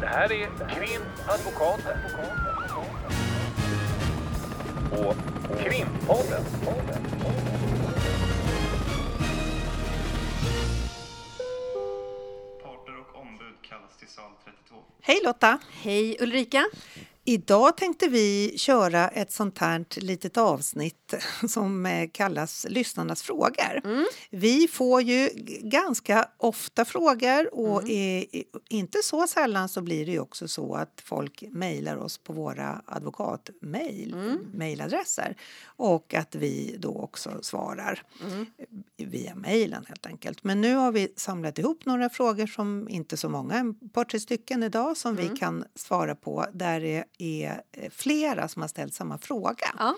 Det här är Krimadvokaten. Och Krimpodden. Parter och ombud kallas till sal 32. Hej Lotta! Hej Ulrika! Idag tänkte vi köra ett sånt här litet avsnitt som eh, kallas Lyssnarnas frågor. Mm. Vi får ju ganska ofta frågor och Mm. i- inte så sällan så blir det ju också så att folk mejlar oss på våra advokatmejl, Mm. mejladresser och att vi då också svarar Mm. via mejlen helt enkelt. Men nu har vi samlat ihop några frågor som inte så många, ett par tre stycken idag som Mm. vi kan svara på där det är eh, flera som har ställt samma fråga. Ja.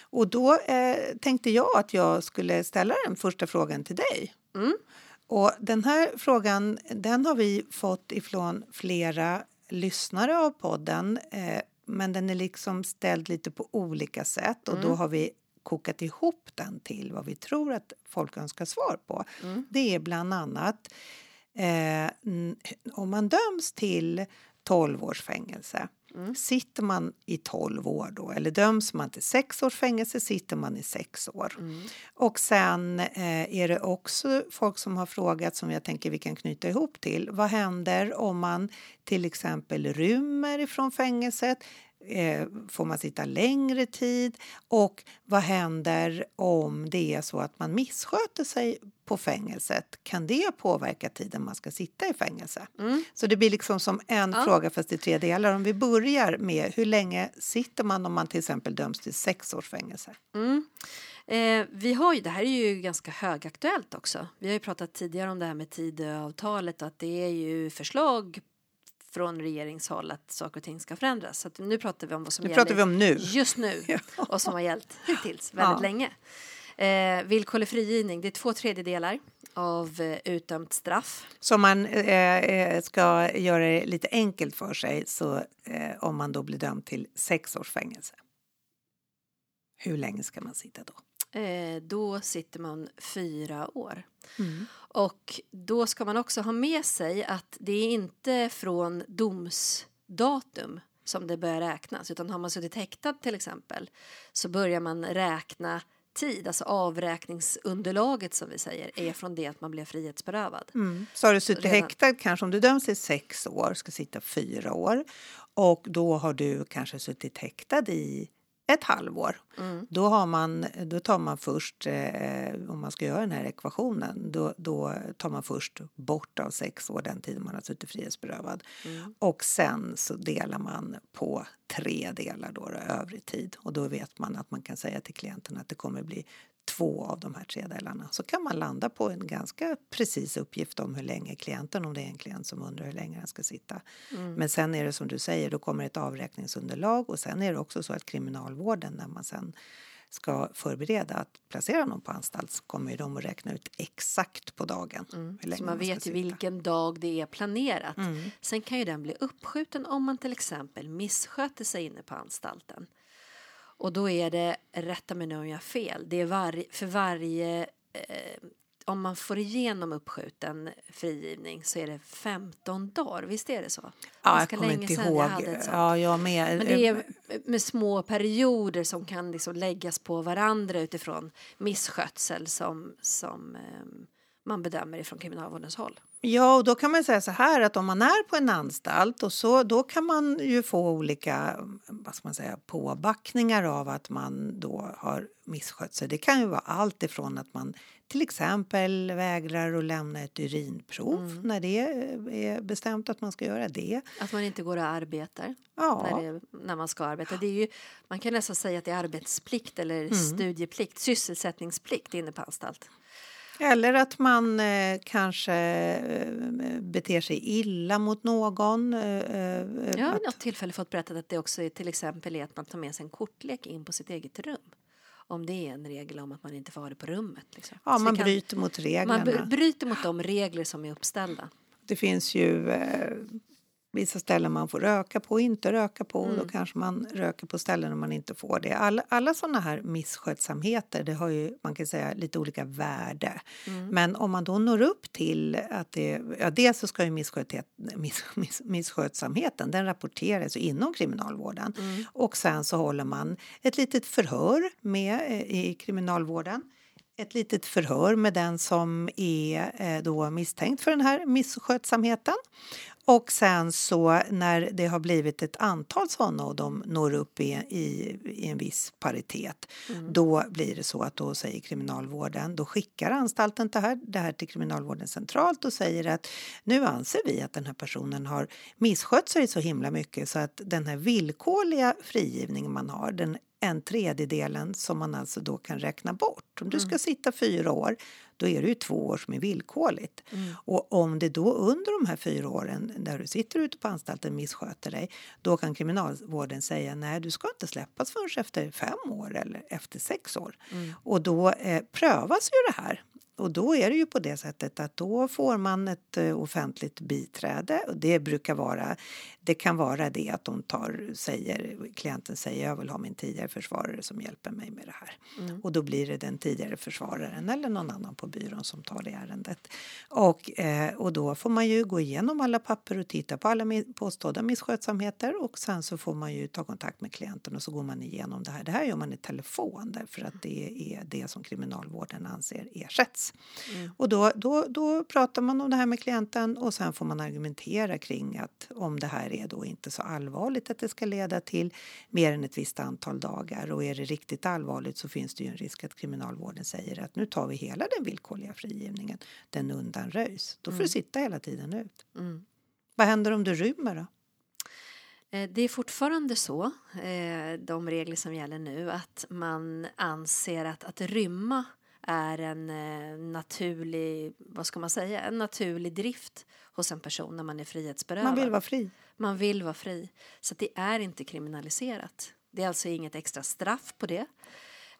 Och då eh, tänkte jag att jag skulle ställa den första frågan till dig. Mm. Och den här frågan den har vi fått ifrån flera lyssnare av podden eh, men den är liksom ställd lite på olika sätt och då har vi kokat ihop den till vad vi tror att folk önskar svar på. Det är bland annat eh, om man döms till 12 års fängelse Sitter man i 12 år då eller döms man till 6 års fängelse sitter man i 6 år. Och sen eh, är det också folk som har frågat som jag tänker vi kan knyta ihop till. Vad händer om man till exempel rymmer ifrån fängelset? Eh, får man sitta längre tid? Och vad händer om det är så att man missköter sig på fängelset? Kan det påverka tiden man ska sitta i fängelse? Så det blir liksom som en fråga fast i tre delar. Om vi börjar med hur länge sitter man om man till exempel döms till sex års fängelse? Eh, vi har ju, det här är ju ganska högaktuellt också. Vi har ju pratat tidigare om det här med Tidöavtalet och att det är ju förslag från regeringshåll att saker och ting ska förändras. Så nu pratar vi om vad som Nu gäller pratar vi om nu. just nu Ja. och som har gällt hittills väldigt Ja. länge. Eh, villkorlig frigivning, det är två tredjedelar av eh, utdömt straff. Så om man eh, eh, ska göra det lite enkelt för sig så eh, om man då blir dömd till sex års fängelse. Hur länge ska man sitta då? Eh, då sitter man fyra år. Mm. Och då ska man också ha med sig att det är inte från domsdatum som det börjar räknas utan har man suttit häktad till exempel så börjar man räkna tid, alltså avräkningsunderlaget som vi säger är från det att man blev frihetsberövad. Mm. Så har du suttit Redan. häktad kanske om du döms till sex år ska sitta fyra år och då har du kanske suttit häktad i ett halvår. Mm. Då, har man, då tar man först, eh, om man ska göra den här ekvationen, då, då tar man först bort av sex år den tiden man har suttit frihetsberövad. Mm. Och sen så delar man på tre delar då, då övrig tid. Och då vet man att man kan säga till klienten att det kommer bli två av de här tre delarna. Så kan man landa på en ganska precis uppgift om hur länge klienten, om det är en klient som undrar hur länge den ska sitta. Men sen är det som du säger, då kommer ett avräkningsunderlag och sen är det också så att kriminalvården när man sen ska förbereda att placera någon på anstalt så kommer ju de att räkna ut exakt på dagen hur länge Så man ska vet ju vilken dag det är planerat. Mm. Sen kan ju den bli uppskjuten om man till exempel missköter sig inne på anstalten. Och då är det, rätta mig nu om jag har fel, det är var, för varje eh, om man får igenom uppskjuten frigivning så är det 15 dagar, visst är det så? Ja, jag kommer inte ihåg. jag hade. Ja, jag med. Men det är med små perioder som kan liksom läggas på varandra utifrån misskötsel som, som eh, man bedömer ifrån kriminalvårdens håll. Ja, och då kan man säga så här att om man är på en anstalt och så, då kan man ju få olika vad ska man säga, påbackningar av att man då har misskött sig. Det kan ju vara allt ifrån att man till exempel vägrar att lämna ett urinprov när det är bestämt att man ska göra det. Att man inte går och arbetar Ja. när, det, när man ska arbeta. Det är ju, man kan nästan säga att det är arbetsplikt eller Mm. studieplikt, sysselsättningsplikt inne på anstalt. Eller att man eh, kanske eh, beter sig illa mot någon. Eh, eh, Jag har att- vid något tillfälle fått berättat att det också är till exempel är att man tar med sig en kortlek in på sitt eget rum. Om det är en regel om att man inte får ha det på rummet. Liksom. ja, Så man kan- bryter mot reglerna. Man bry- bryter mot de regler som är uppställda. Det finns ju... Vissa ställen man får röka på och inte röka på. Mm. Då kanske man röker på ställen man inte får det. Alla, alla såna här misskötsamheter det har ju man kan säga lite olika värde. Mm. Men om man då når upp till att det... Ja, dels så ska ju missköthet, miss, miss, misskötsamheten den rapporteras inom kriminalvården. Mm. Och sen så håller man ett litet förhör med eh, i kriminalvården ett litet förhör med den som är eh, då misstänkt för den här misskötsamheten. Och sen så när det har blivit ett antal sådana och de når upp i, i, i en viss paritet då blir det så att då säger kriminalvården, då skickar anstalten det här, det här till kriminalvården centralt och säger att nu anser vi att den här personen har misskött sig så himla mycket så att den här villkorliga frigivningen man har, den en tredjedelen som man alltså då kan räkna bort. Om du ska sitta fyra år, då är det ju två år som är villkorligt. Och om det då under de här fyra åren där du sitter ute på anstalten missköter dig, då kan kriminalvården säga nej, du ska inte släppas förrän efter fem år eller efter sex år. Och då eh, prövas ju det här. Och då är det ju på det sättet att då får man ett eh, offentligt biträde och det brukar vara, det kan vara det att de tar, säger, klienten säger jag vill ha min tidigare försvarare som hjälper mig med det här. Och då blir det den tidigare försvararen eller någon annan på byrån som tar det ärendet. Och, eh, och då får man ju gå igenom alla papper och titta på alla påstådda misskötsamheter och sen så får man ju ta kontakt med klienten och så går man igenom det här. Det här gör man i telefon därför att det är det som kriminalvården anser ersätts. Och då, då, då pratar man om det här med klienten och sen får man argumentera kring att om det här är då inte så allvarligt att det ska leda till mer än ett visst antal dagar och är det riktigt allvarligt så finns det ju en risk att kriminalvården säger att nu tar vi hela den villkorliga frigivningen. Den undanröjs. Då får du sitta hela tiden ut. Mm. Vad händer om du rymmer då? Eh, Det är fortfarande så, eh, de regler som gäller nu, att man anser att, att rymma är en eh, naturlig, vad ska man säga, en naturlig drift hos en person när man är frihetsberövad. Man vill vara fri. Man vill vara fri. Så det är inte kriminaliserat. Det är alltså inget extra straff på det.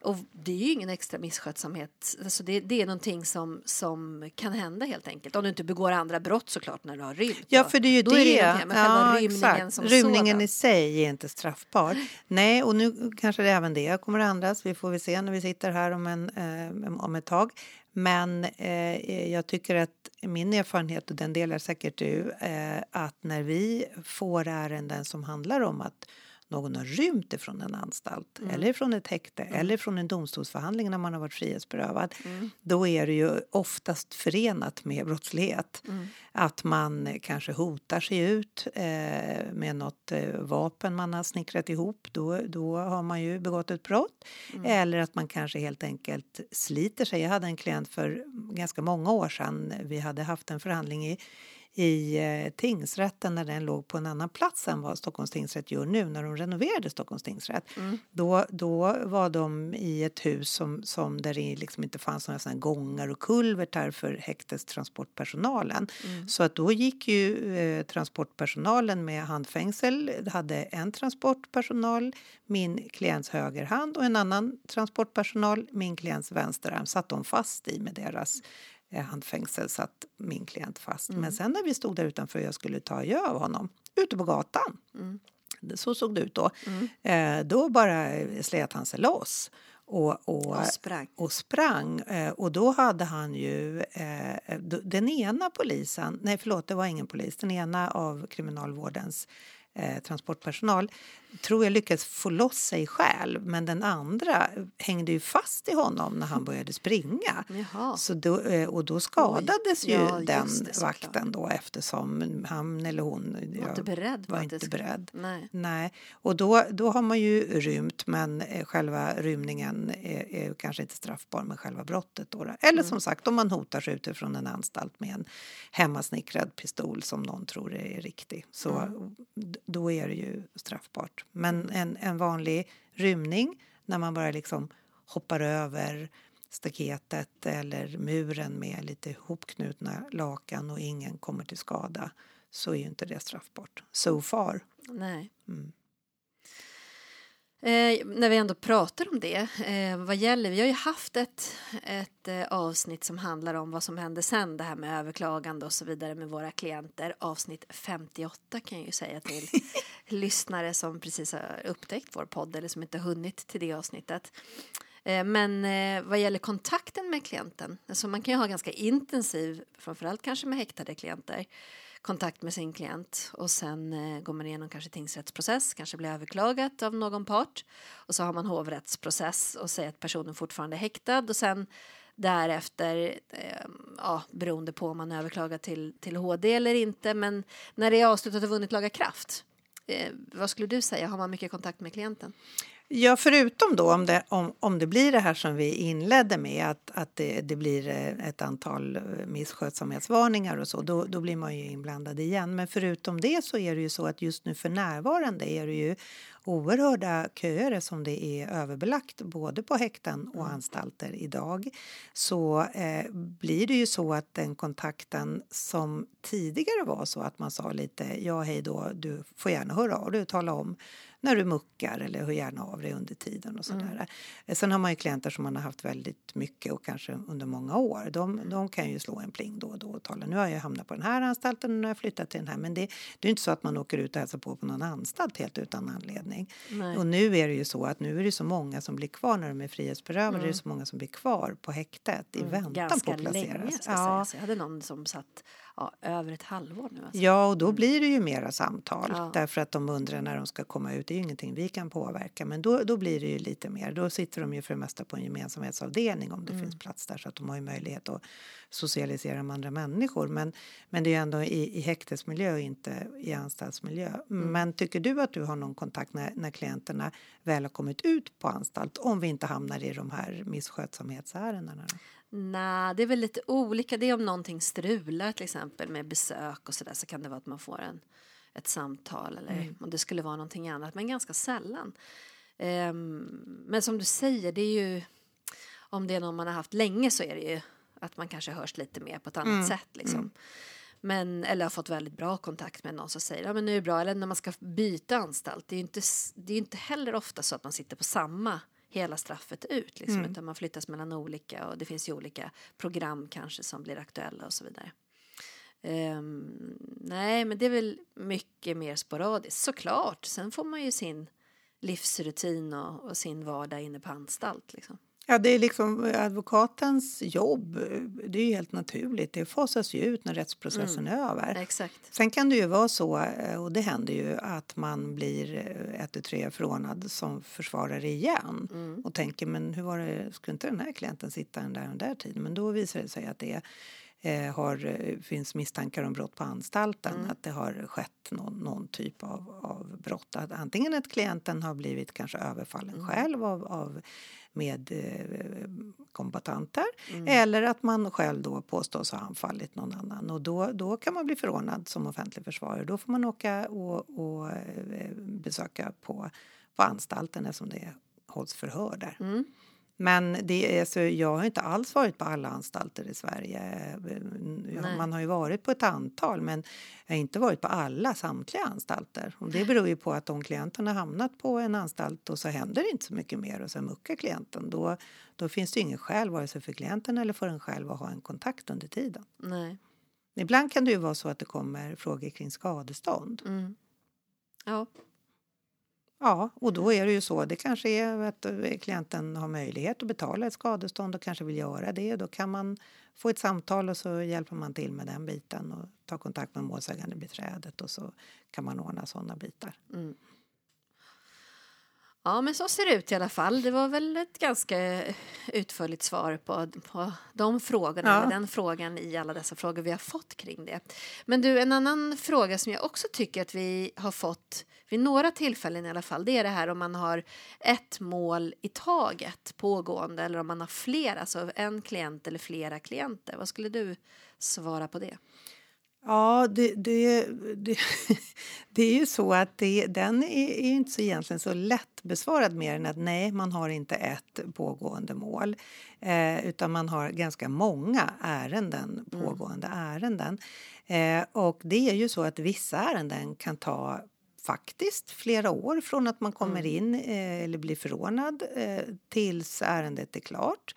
Och det är ju ingen extra misskötsamhet. Alltså det, det är någonting som, som kan hända helt enkelt. Om du inte begår andra brott såklart när du har rymt. Ja, för det är ju Då det. är det men själva rymningen Rymningen i sig är inte straffbar. Nej, och nu kanske det även det kommer att ändras. Vi får väl se när vi sitter här om, en, eh, om ett tag. Men eh, jag tycker att min erfarenhet, och den delar säkert du, eh, att när vi får ärenden som handlar om att någon har rymt ifrån en anstalt eller från ett häkte eller från en domstolsförhandling när man har varit frihetsberövad då är det ju oftast förenat med brottslighet. Att man kanske hotar sig ut eh, med något eh, vapen man har snickrat ihop. Då, då har man ju begått ett brott. Eller att man kanske helt enkelt sliter sig. Jag hade en klient för ganska många år sedan. Vi hade haft en förhandling i i eh, tingsrätten när den låg på en annan plats än vad Stockholms tingsrätt gör nu när de renoverade Stockholms tingsrätt. Då, då var de i ett hus som, som där det liksom inte fanns några såna gångar och kulvertar för häktestransportpersonalen. Så att då gick ju eh, transportpersonalen med handfängsel, hade en transportpersonal, min klients högerhand och en annan transportpersonal, min klients vänsterarm, satt de fast i med deras handfängsel satt min klient fast. Men sen när vi stod där utanför och jag skulle ta adjö av honom, ute på gatan, det- så såg det ut då, eh, då bara slet han sig loss. Och, och, Och sprang. och sprang. Eh, och då hade han ju eh, den ena polisen, nej förlåt det var ingen polis, den ena av kriminalvårdens eh, transportpersonal tror jag lyckades få loss sig själv men den andra hängde ju fast i honom när han började springa. Jaha. Så då, eh, och då skadades Oj. ju Ja, den det, vakten då eftersom han eller hon Var inte beredd var inte beredd. Nej. Nej, och då, då har man ju rymt men eh, själva rymningen är, är kanske inte straffbar med själva brottet. Då. Eller som sagt om man hotar sig utifrån en anstalt med en hemmasnickrad pistol som någon tror är riktig så d- då är det ju straffbart. Men en, en vanlig rymning när man bara liksom hoppar över staketet eller muren med lite hopknutna lakan och ingen kommer till skada så är ju inte det straffbart. So far. Nej. Mm. Eh, när vi ändå pratar om det, eh, vad gäller, vi har ju haft ett, ett eh, avsnitt som handlar om vad som hände sen, det här med överklagande och så vidare med våra klienter. Avsnitt 58 kan jag ju säga till lyssnare som precis har upptäckt vår podd eller som inte hunnit till det avsnittet. Eh, Men eh, vad gäller kontakten med klienten, alltså man kan ju ha ganska intensiv, framförallt kanske med häktade klienter, kontakt med sin klient och sen eh, går man igenom kanske tingsrättsprocess, kanske blir överklagat av någon part och så har man hovrättsprocess och säger att personen fortfarande är häktad och sen därefter, eh, ja, beroende på om man överklagar till, till HD eller inte, men när det är avslutat och vunnit laga kraft, eh, vad skulle du säga, har man mycket kontakt med klienten? Ja, förutom då om det, om, om det blir det här som vi inledde med att, att det, det blir eh, ett antal eh, misskötsamhetsvarningar och så, då, då blir man ju inblandad igen. Men förutom det så är det ju så att just nu för närvarande är det ju oerhörda köer som det är överbelagt både på häkten och anstalter idag. Så eh, blir det ju så att den kontakten som tidigare var så att man sa lite ja hej då, du får gärna höra av dig och tala om när du muckar eller hör gärna av dig under tiden och sådär. Mm. Sen har man ju klienter som man har haft väldigt mycket och kanske under många år. De, de kan ju slå en pling då och då och tala nu har jag hamnat på den här anstalten och nu har jag flyttat till den här. Men det, det är inte så att man åker ut och hälsar på på någon anstalt helt utan anledning. Nej. Och nu är det ju så att nu är det så många som blir kvar när de är frihetsberövade. Mm. Det är så många som blir kvar på häktet i mm. väntan Ganska på att placeras. länge ska ja. sägas. Jag hade någon som satt ja, över ett halvår nu. Alltså. Ja, och då blir det ju mera samtal ja. därför att de undrar när de ska komma ut. Det är ju ingenting vi kan påverka, men då, då blir det ju lite mer. Då sitter de ju för det mesta på en gemensamhetsavdelning om det mm. finns plats där så att de har ju möjlighet att socialisera med andra människor. Men, men det är ju ändå i, i häktesmiljö och inte i anstaltsmiljö. Mm. Men tycker du att du har någon kontakt när, när klienterna väl har kommit ut på anstalt om vi inte hamnar i de här misskötsamhetsärendena? Då? Nej, det är väl lite olika. Det är om någonting strular till exempel med besök och så där så kan det vara att man får en, ett samtal eller mm. om det skulle vara någonting annat, men ganska sällan. Um, men som du säger, det är ju om det är någon man har haft länge så är det ju att man kanske hörs lite mer på ett annat mm. sätt liksom. Mm. Men, eller har fått väldigt bra kontakt med någon som säger ja men nu är det bra. Eller när man ska byta anstalt. Det är ju inte, det är inte heller ofta så att man sitter på samma hela straffet ut. Liksom, mm. Utan man flyttas mellan olika och det finns ju olika program kanske som blir aktuella och så vidare. Um, nej, men det är väl mycket mer sporadiskt. Såklart, sen får man ju sin livsrutin och, och sin vardag inne på anstalt. Liksom. Ja, det är liksom advokatens jobb. Det är helt naturligt. Det fasas ju ut när rättsprocessen mm. är över. Exakt. Sen kan det ju vara så, och det händer ju, att man blir ett tre förordnad som försvarare igen mm. och tänker men hur var det, skulle inte den här klienten sitta den där den där tiden? Men då visar det sig att det eh, har, finns misstankar om brott på anstalten, mm. att det har skett någon, någon typ av, av brott. Att antingen att klienten har blivit kanske överfallen mm. själv av, av med eh, kombatanter mm. eller att man själv då påstås ha anfallit någon annan. Och då, då kan man bli förordnad som offentlig försvarare. Då får man åka och, och eh, besöka på, på anstalten eftersom det hålls förhör där. Mm. Men det är, så jag har inte alls varit på alla anstalter i Sverige. Nej. Man har ju varit på ett antal, men jag har inte varit på alla, samtliga anstalter. Och det beror ju på att om klienten har hamnat på en anstalt och så händer det inte så mycket mer och så muckar klienten, då, då finns det ingen skäl vare sig för klienten eller för en själv att ha en kontakt under tiden. Nej. Ibland kan det ju vara så att det kommer frågor kring skadestånd. Mm. Ja, Ja, och då är det ju så. Det kanske är att eh, klienten har möjlighet att betala ett skadestånd och kanske vill göra det. Då kan man få ett samtal och så hjälper man till med den biten och ta kontakt med målsägande beträdet och så kan man ordna sådana bitar. Mm. Ja, men så ser det ut i alla fall. Det var väl ett ganska utförligt svar på, på de frågorna, ja. den frågan i alla dessa frågor vi har fått kring det. Men du, en annan fråga som jag också tycker att vi har fått vid några tillfällen i alla fall, det är det här om man har ett mål i taget pågående eller om man har flera, alltså en klient eller flera klienter. Vad skulle du svara på det? Ja, det, det, det, det, är ju så att det, den är, är inte så egentligen så lätt besvarad mer än att nej, man har inte ett pågående mål eh, utan man har ganska många ärenden, mm. pågående mm. ärenden. Eh, och det är ju så att vissa ärenden kan ta faktiskt flera år från att man kommer in eh, eller blir förordnad eh, tills ärendet är klart.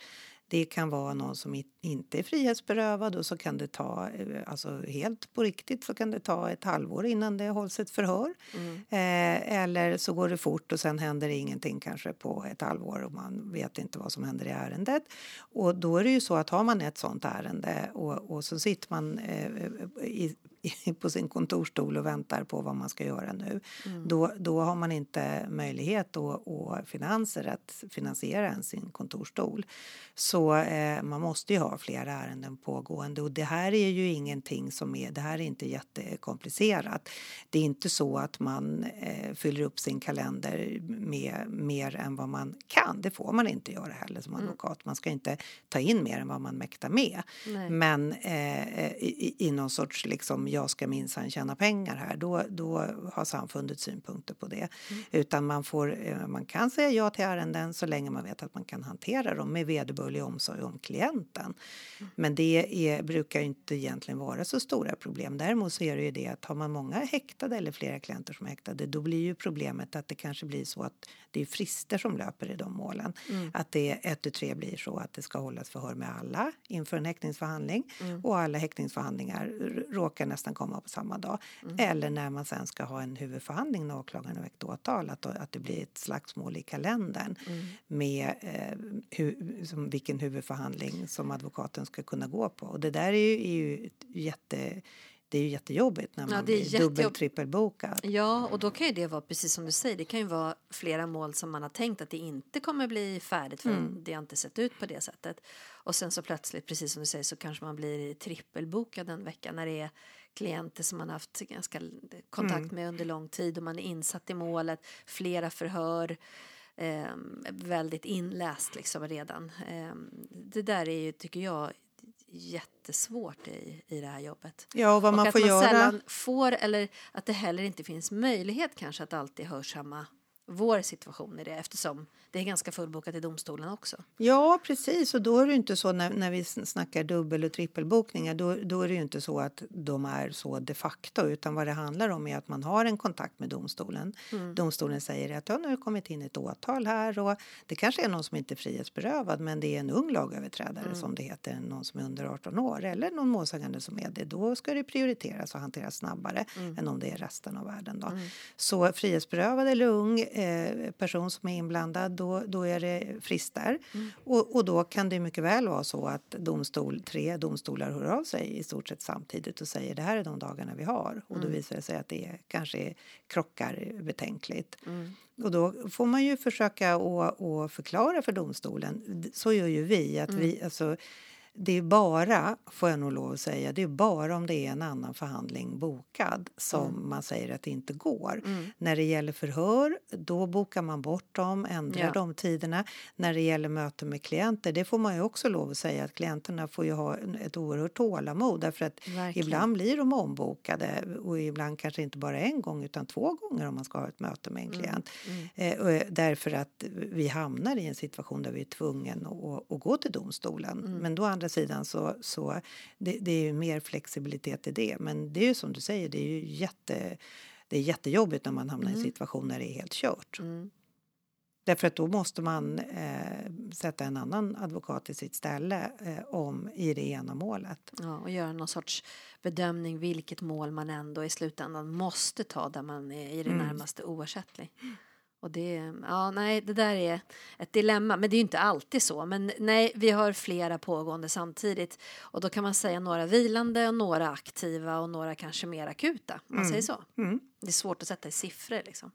Det kan vara någon som i- inte är frihetsberövad och så kan det ta, eh, alltså helt på riktigt, så kan det ta ett halvår innan det hålls ett förhör. Eh, eller så går det fort och sen händer ingenting kanske på ett halvår och man vet inte vad som händer i ärendet. Och då är det ju så att har man ett sånt ärende och, och så sitter man eh, i, på sin kontorstol och väntar på vad man ska göra nu. Då, då har man inte möjlighet och, och finanser att finansiera ens sin kontorstol. Så eh, man måste ju ha flera ärenden pågående och det här är ju ingenting som är, det här är inte jättekomplicerat. Det är inte så att man eh, fyller upp sin kalender med mer än vad man kan. Det får man inte göra heller som advokat. Man ska inte ta in mer än vad man mäktar med. Nej. Men eh, i, i någon sorts liksom, jag ska minsann tjäna pengar här, då, då har samfundet synpunkter på det. Utan man, får, eh, man kan säga ja till ärenden så länge man vet att man kan hantera dem med vederbörlig omsorg om klienten. Men det är, brukar inte egentligen vara så stora problem. Däremot så är det ju det att har man många häktade eller flera klienter som är häktade, då blir ju problemet att det kanske blir så att det är frister som löper i de målen. Att det ett och tre blir så att det ska hållas förhör med alla inför en häktningsförhandling och alla häktningsförhandlingar råkar nästan komma på samma dag. Eller när man sen ska ha en huvudförhandling när åklagaren har väckt åtal, att, att det blir ett slagsmål i kalendern med eh, hu, som, vilken huvudförhandling som advokaten ska kunna gå på. Och det där är ju, är ju jätte det är ju jättejobbigt när Ja, man är blir dubbel jättejobb- trippelbokad. Ja, och då kan ju det vara precis som du säger. Det kan ju vara flera mål som man har tänkt att det inte kommer bli färdigt för Mm. det har inte sett ut på det sättet. Och sen så plötsligt, precis som du säger, så kanske man blir trippelbokad en vecka när det är klienter som man har haft ganska kontakt Mm. med under lång tid och man är insatt i målet, flera förhör. Eh, väldigt inläst liksom redan. Eh, det där är ju, tycker jag, jättesvårt i, i det här jobbet. Ja, och vad och man att får man göra. sällan får eller att det heller inte finns möjlighet kanske att alltid hörsamma vår situation i det eftersom det är ganska fullbokat i domstolen också. Ja, precis. Och då är det inte så när, när vi snackar dubbel och trippelbokningar. Då, då är det ju inte så att de är så de facto, utan vad det handlar om är att man har en kontakt med domstolen. Domstolen säger att ja, nu har det kommit in ett åtal här och det kanske är någon som inte är frihetsberövad, men det är en ung lagöverträdare som det heter, någon som är under 18 år eller någon målsägande som är det. Då ska det prioriteras och hanteras snabbare än om det är resten av världen. Då. Så frihetsberövad eller ung eh, person som är inblandad, då, då är det frister. Och, och då kan det mycket väl vara så att domstol, tre domstolar hör av sig i stort sett samtidigt och säger det här är de dagarna vi har. Och då visar det sig att det kanske krockar betänkligt. Och då får man ju försöka att att förklara för domstolen. Så gör ju vi. Att vi alltså, det är bara, får jag nog lov att säga, det är bara om det är en annan förhandling bokad som man säger att det inte går. När det gäller förhör, då bokar man bort dem, ändrar Ja. de tiderna. När det gäller möten med klienter, det får man ju också lov att säga att klienterna får ju ha ett oerhört tålamod därför att Verkligen. ibland blir de ombokade och ibland kanske inte bara en gång utan två gånger om man ska ha ett möte med en klient. Eh, och, eh, därför att vi hamnar i en situation där vi är tvungen att, att gå till domstolen. Men då å andra sidan så, så det, det är ju mer flexibilitet i det. Men det är ju som du säger, det är ju jätte, det är jättejobbigt när man hamnar i en situation där det är helt kört. Mm. Därför att då måste man eh, sätta en annan advokat i sitt ställe eh, om i det ena målet. Ja, och göra någon sorts bedömning vilket mål man ändå i slutändan måste ta där man är i det Mm. närmaste oersättlig. Och det, ja, nej, det där är ett dilemma, men det är ju inte alltid så. Men nej, vi har flera pågående samtidigt och då kan man säga några vilande och några aktiva och några kanske mer akuta. Man säger så. Mm. Det är svårt att sätta i siffror liksom.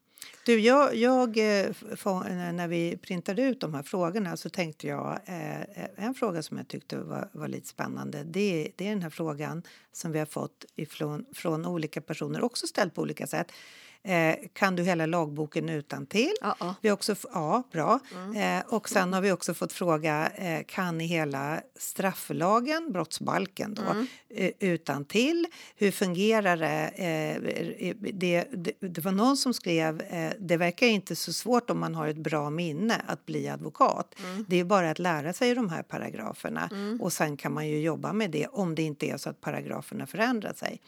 Du, jag, jag, eh, få- när vi printade ut de här frågorna så tänkte jag eh, en fråga som jag tyckte var, var lite spännande. Det, det är den här frågan som vi har fått ifrån, från olika personer, också ställt på olika sätt. Eh, kan du hela lagboken utan till? Ja, ja. Vi har också, ja, bra. Eh, och sen har vi också fått fråga, eh, kan ni hela strafflagen, brottsbalken då, eh, utan till? Hur fungerar det? Eh, det, det? Det var någon som skrev eh, det verkar inte så svårt om man har ett bra minne att bli advokat. Mm. Det är bara att lära sig de här paragraferna och sen kan man ju jobba med det om det inte är så att paragraferna förändrar sig.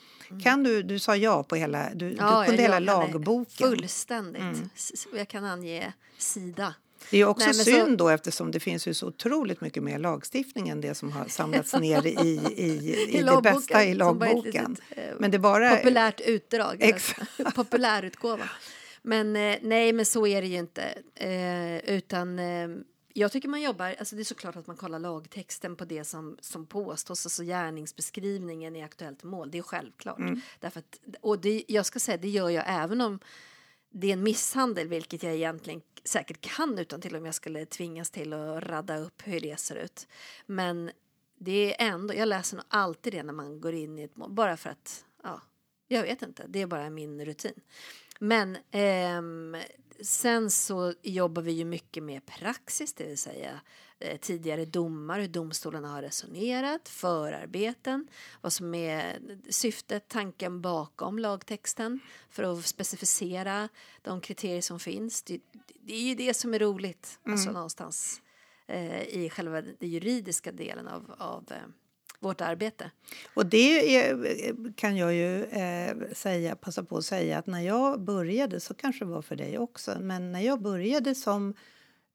Kan du, du sa ja på hela, du, Mm. Ja, du kunde hela jag kan det lagboken. Fullständigt. S- Jag kan ange sida. Det är också Nej, men så- synd då eftersom det finns ju så otroligt mycket mer lagstiftning än det som har samlats ner i, i, i, det lagboken, bästa i lagboken. litet, eh, Men det bara... Populärt utdrag. Exakt. Populärutgåva. Men eh, nej, men så är det ju inte. Eh, utan eh, jag tycker man jobbar, alltså det är såklart att man kollar lagtexten på det som, som påstås, alltså gärningsbeskrivningen i aktuellt mål, det är självklart. Därför att, och det, jag ska säga, det gör jag även om det är en misshandel, vilket jag egentligen säkert kan utan till om jag skulle tvingas till att radda upp hur det ser ut. Men det är ändå, jag läser nog alltid det när man går in i ett mål, bara för att, ja, jag vet inte, det är bara min rutin. Men ehm, sen så jobbar vi ju mycket med praxis, det vill säga eh, tidigare domar, hur domstolarna har resonerat, förarbeten, vad som är syftet, tanken bakom lagtexten för att specificera de kriterier som finns. Det, det är ju det som är roligt, alltså någonstans eh, i själva den juridiska delen av, av eh, vårt arbete. Och det är, kan jag ju eh, säga, passa på att säga att när jag började, så kanske det var för dig också, men när jag började som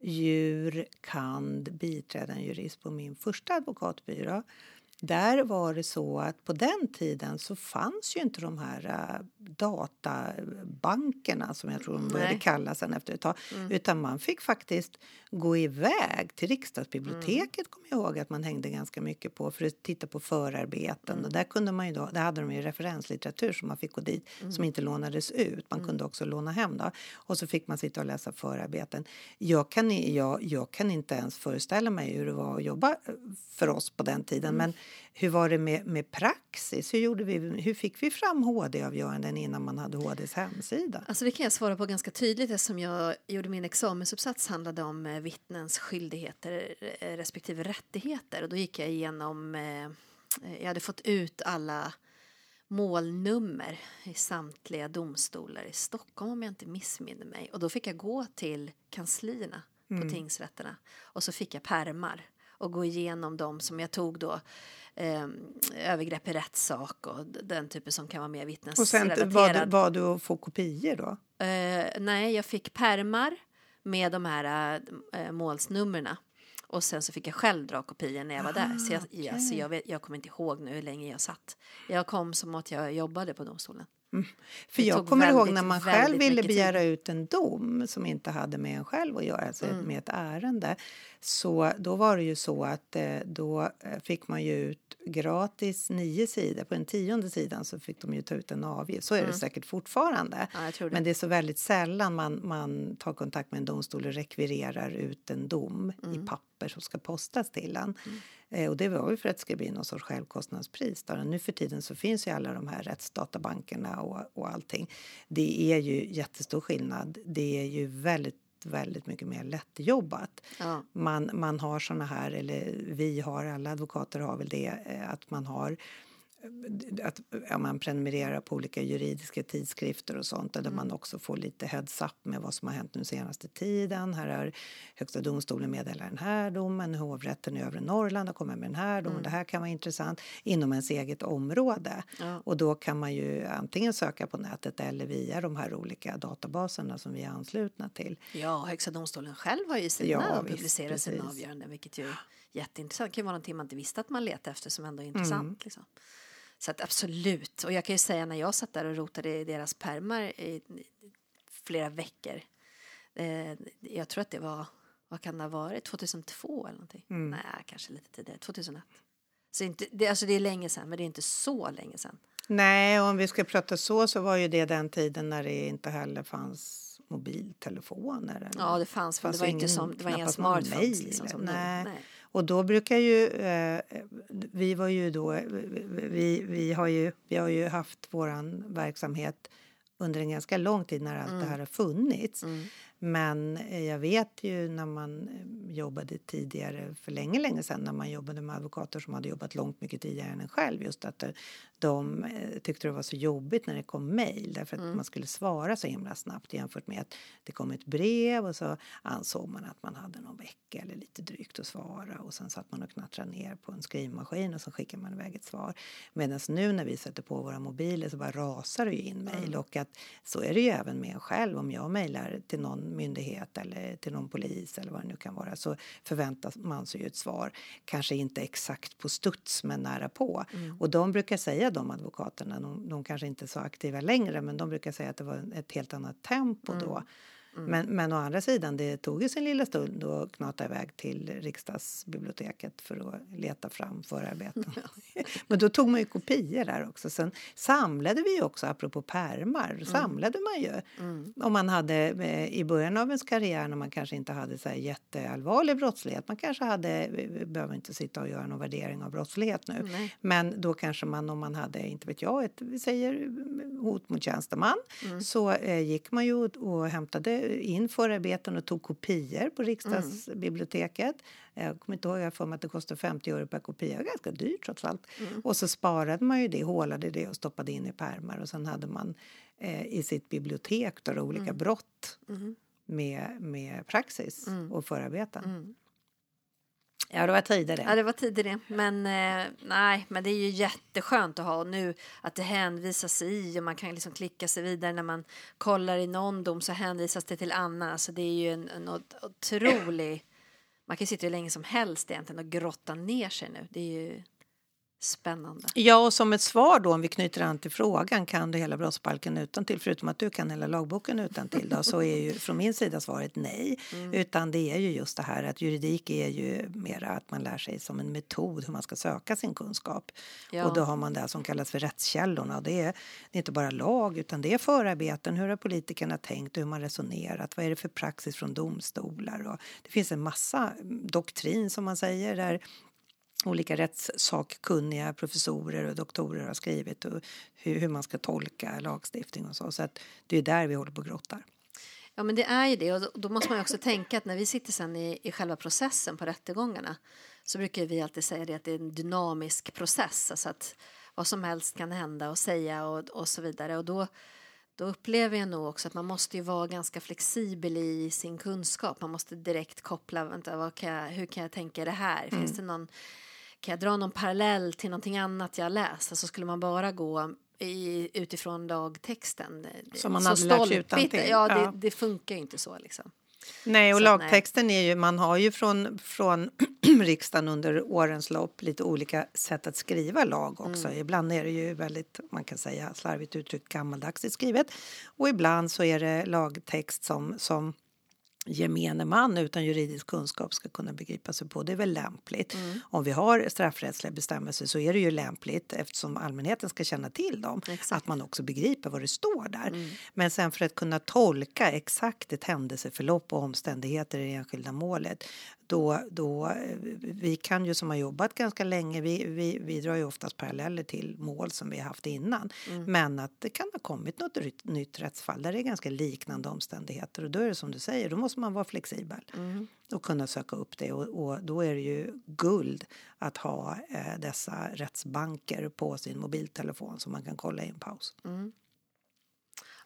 jur, kand, biträdande jurist på min första advokatbyrå där var det så att på den tiden så fanns ju inte de här uh, databankerna som jag tror de började Nej. kallas sen efter ett tag. Utan man fick faktiskt gå iväg till riksdagsbiblioteket kommer jag ihåg att man hängde ganska mycket på för att titta på förarbeten. Och där kunde man ju då, där hade de ju referenslitteratur som man fick gå dit som inte lånades ut. Man kunde också låna hem då. Och så fick man sitta och läsa förarbeten. Jag kan, jag, jag kan inte ens föreställa mig hur det var att jobba eh, för oss på den tiden. Men hur var det med, med praxis? Hur, gjorde vi, hur fick vi fram HD-avgöranden innan man hade HDs hemsida? Alltså det kan jag svara på ganska tydligt eftersom jag gjorde min examensuppsats handlade om eh, vittnens skyldigheter eh, respektive rättigheter. Och då gick jag igenom, eh, jag hade fått ut alla målnummer i samtliga domstolar i Stockholm om jag inte missminner mig. Och då fick jag gå till kanslierna på tingsrätterna. Och så fick jag permar och gå igenom dem som jag tog då eh, övergrepp i rättssak och den typen som kan vara mer Och sen vittnesrelaterad. var du, var du att få kopior då? Eh, nej, jag fick permar med de här uh, målsnumren. Och sen så fick jag själv dra kopior när jag var där. Så jag, ja, så jag, vet, jag kommer inte ihåg nu hur länge jag satt. Jag kom som att jag jobbade på domstolen. För Det jag kommer ihåg när man själv ville mycket tid. begära ut en dom som inte hade med en själv att göra, alltså Mm. med ett ärende. Så då var det ju så att eh, då eh, fick man ju ut gratis nio sidor. På den tionde sidan så fick de ju ta ut en avgift. Så är det säkert fortfarande. Mm. Ja, det. Men det är så väldigt sällan man, man tar kontakt med en domstol och rekvirerar ut en dom Mm. i papper som ska postas till en. Eh, och det var ju för att det ska bli någon sorts självkostnadspris. Där. Nu för tiden så finns ju alla de här rättsdatabankerna och, och allting. Det är ju jättestor skillnad. Det är ju väldigt väldigt mycket mer lättjobbat. Ja. Man, man har såna här, eller vi har, alla advokater har väl det, eh, att man har att ja, man prenumererar på olika juridiska tidskrifter och sånt där man också får lite heads up med vad som har hänt nu senaste tiden. Här har Högsta domstolen meddelat den här domen, hovrätten i övre Norrland har kommit med den här domen. Det här kan vara intressant inom ens eget område. Ja. Och då kan man ju antingen söka på nätet eller via de här olika databaserna som vi är anslutna till. Ja, Högsta domstolen själv har ju sina Ja, och publicerar sina avgöranden, vilket ju är jätteintressant. Det kan ju vara någonting man inte visste att man letade efter som ändå är intressant. Mm. Liksom. Så att absolut. Och jag kan ju säga när jag satt där och rotade i deras permar i flera veckor. Eh, jag tror att det var, vad kan det ha varit, 2002 eller någonting? Mm. Nej, kanske lite tidigare, 2001. Så inte, det, alltså det är länge sedan, men det är inte så länge sedan. Nej, och om vi ska prata så så var ju det den tiden när det inte heller fanns mobiltelefoner. Eller? Ja, det fanns, men det var ju inte ingen- som, det var inga smartphones liksom, som nej. nu. Nej. Och då brukar ju, eh, vi var ju då, vi, vi, har ju, vi har ju haft våran verksamhet under en ganska lång tid när allt det här har funnits. Men eh, jag vet ju när man eh, jobbade tidigare, för länge, länge sedan, när man jobbade med advokater som hade jobbat långt mycket tidigare än en själv, just att eh, de eh, tyckte det var så jobbigt när det kom mejl därför att man skulle svara så himla snabbt jämfört med att det kom ett brev och så ansåg man att man hade någon vecka eller lite drygt att svara och sen satt man och knattrade ner på en skrivmaskin och så skickade man iväg ett svar. Medan nu när vi sätter på våra mobiler så bara rasar det ju in mejl och att så är det ju även med en själv om jag mejlar till någon myndighet eller till någon polis eller vad det nu kan vara så förväntar man sig ju ett svar. Kanske inte exakt på studs men nära på. Och de brukar säga de advokaterna, de, de kanske inte är så aktiva längre men de brukar säga att det var ett helt annat tempo då. Men, men å andra sidan, det tog ju sin lilla stund att knata iväg till riksdagsbiblioteket för att leta fram förarbeten. men då tog man ju kopior där också. Sen samlade vi ju också, apropå pärmar, samlade man ju. Om man hade eh, i början av ens karriär när man kanske inte hade så här jätteallvarlig brottslighet. Man kanske hade, vi behöver inte sitta och göra någon värdering av brottslighet nu. Nej. Men då kanske man om man hade, inte vet jag, ett vi säger hot mot tjänsteman så eh, gick man ju och, och hämtade in förarbeten och tog kopior på riksdagsbiblioteket. Jag kommer inte ihåg, jag för mig att det kostade 50 euro per kopia, ganska dyrt trots allt. Och så sparade man ju det, hålade det och stoppade in i pärmar. Och sen hade man eh, i sitt bibliotek då, olika brott med, med praxis och förarbeten. Ja, det var tider det. Ja, det var tider det. Men eh, nej, men det är ju jätteskönt att ha och nu att det hänvisas i och man kan liksom klicka sig vidare när man kollar i någon dom så hänvisas det till annan. Så det är ju en, en otrolig... Man kan ju sitta hur länge som helst egentligen och grotta ner sig nu. Det är ju spännande. Ja, och som ett svar då, om vi knyter an till frågan, kan du hela brottsbalken utan till förutom att du kan hela lagboken utan till då, så är ju från min sida svaret nej. Utan det är ju just det här att juridik är ju mera att man lär sig som en metod hur man ska söka sin kunskap. Ja. Och då har man det som kallas för rättskällorna. Och det, är, det är inte bara lag utan det är förarbeten, hur har politikerna tänkt hur man resonerat, vad är det för praxis från domstolar och det finns en massa doktrin som man säger där olika rättssakkunniga professorer och doktorer har skrivit och hur, hur man ska tolka lagstiftning och så. Så att det är där vi håller på och grottar. Ja, men det är ju det. Och då, måste man ju också tänka att när vi sitter sen i, i själva processen på rättegångarna så brukar vi alltid säga det att det är en dynamisk process. Alltså att vad som helst kan hända och säga och, och så vidare. Och då, då upplever jag nog också att man måste ju vara ganska flexibel i sin kunskap. Man måste direkt koppla, vänta, vad kan jag, hur kan jag tänka det här? Finns det någon, kan jag dra någon parallell till någonting annat jag läst? Alltså skulle man bara gå i, utifrån lagtexten. det- Som man så hade lärt sig stolpigt. utantill. Ja, Ja. det, det funkar ju inte så liksom. Nej, och Så att nej. lagtexten är ju, man har ju från, från riksdagen under årens lopp lite olika sätt att skriva lag också. Mm. Ibland är det ju väldigt, man kan säga slarvigt uttryckt gammaldags skrivet och ibland så är det lagtext som, som gemene man utan juridisk kunskap ska kunna begripa sig på. Det är väl lämpligt. Mm. Om vi har straffrättsliga bestämmelser så är det ju lämpligt eftersom allmänheten ska känna till dem Exakt. att man också begriper vad det står där. Mm. Men sen för att kunna tolka exakt ett händelseförlopp och omständigheter i det enskilda målet då, då vi kan ju som har jobbat ganska länge, vi, vi, vi drar ju oftast paralleller till mål som vi har haft innan. Men att det kan ha kommit något ryt- nytt rättsfall där det är ganska liknande omständigheter och då är det som du säger, då måste man vara flexibel och kunna söka upp det och, och då är det ju guld att ha eh, dessa rättsbanker på sin mobiltelefon som man kan kolla i en paus.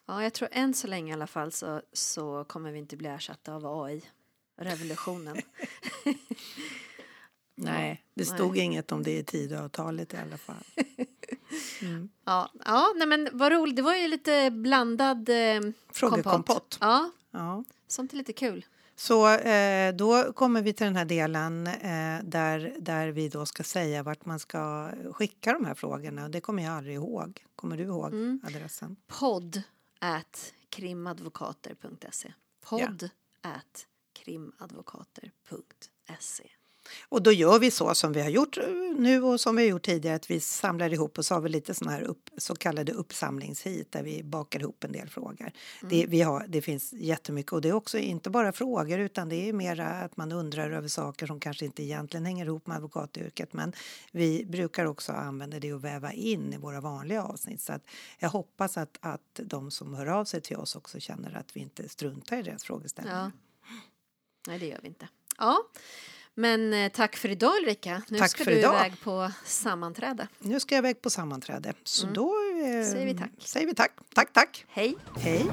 Ja, jag tror än så länge i alla fall så, så kommer vi inte bli ersatta av AI. Revolutionen. Nej, det nej. stod inget om det i Tidöavtalet i alla fall. Ja, ja nej men vad roligt. Det var ju lite blandad eh, Frågekompott. kompott. Ja, Ja. sånt är lite kul. Så eh, då kommer vi till den här delen eh, där, där vi då ska säga vart man ska skicka de här frågorna. Det kommer jag aldrig ihåg. Kommer du ihåg adressen? Podd at krimadvokater.se. Podd at krimadvokater.se. Och då gör vi så som vi har gjort eh, nu och som vi har gjort tidigare att vi samlar ihop och så har vi lite såna här upp, så kallade uppsamlingshit där vi bakar ihop en del frågor. Det, vi har, det finns jättemycket och det är också inte bara frågor utan det är mera att man undrar över saker som kanske inte egentligen hänger ihop med advokatyrket men vi brukar också använda det och väva in i våra vanliga avsnitt så att jag hoppas att, att de som hör av sig till oss också känner att vi inte struntar i deras frågeställningar. Ja. Nej, det gör vi inte. Ja, men eh, tack för idag Ulrika. Nu Tack ska för du idag. iväg på sammanträde. Nu ska jag iväg på sammanträde så då eh, Säger vi tack. säger vi tack. Tack, tack. Hej! Hej.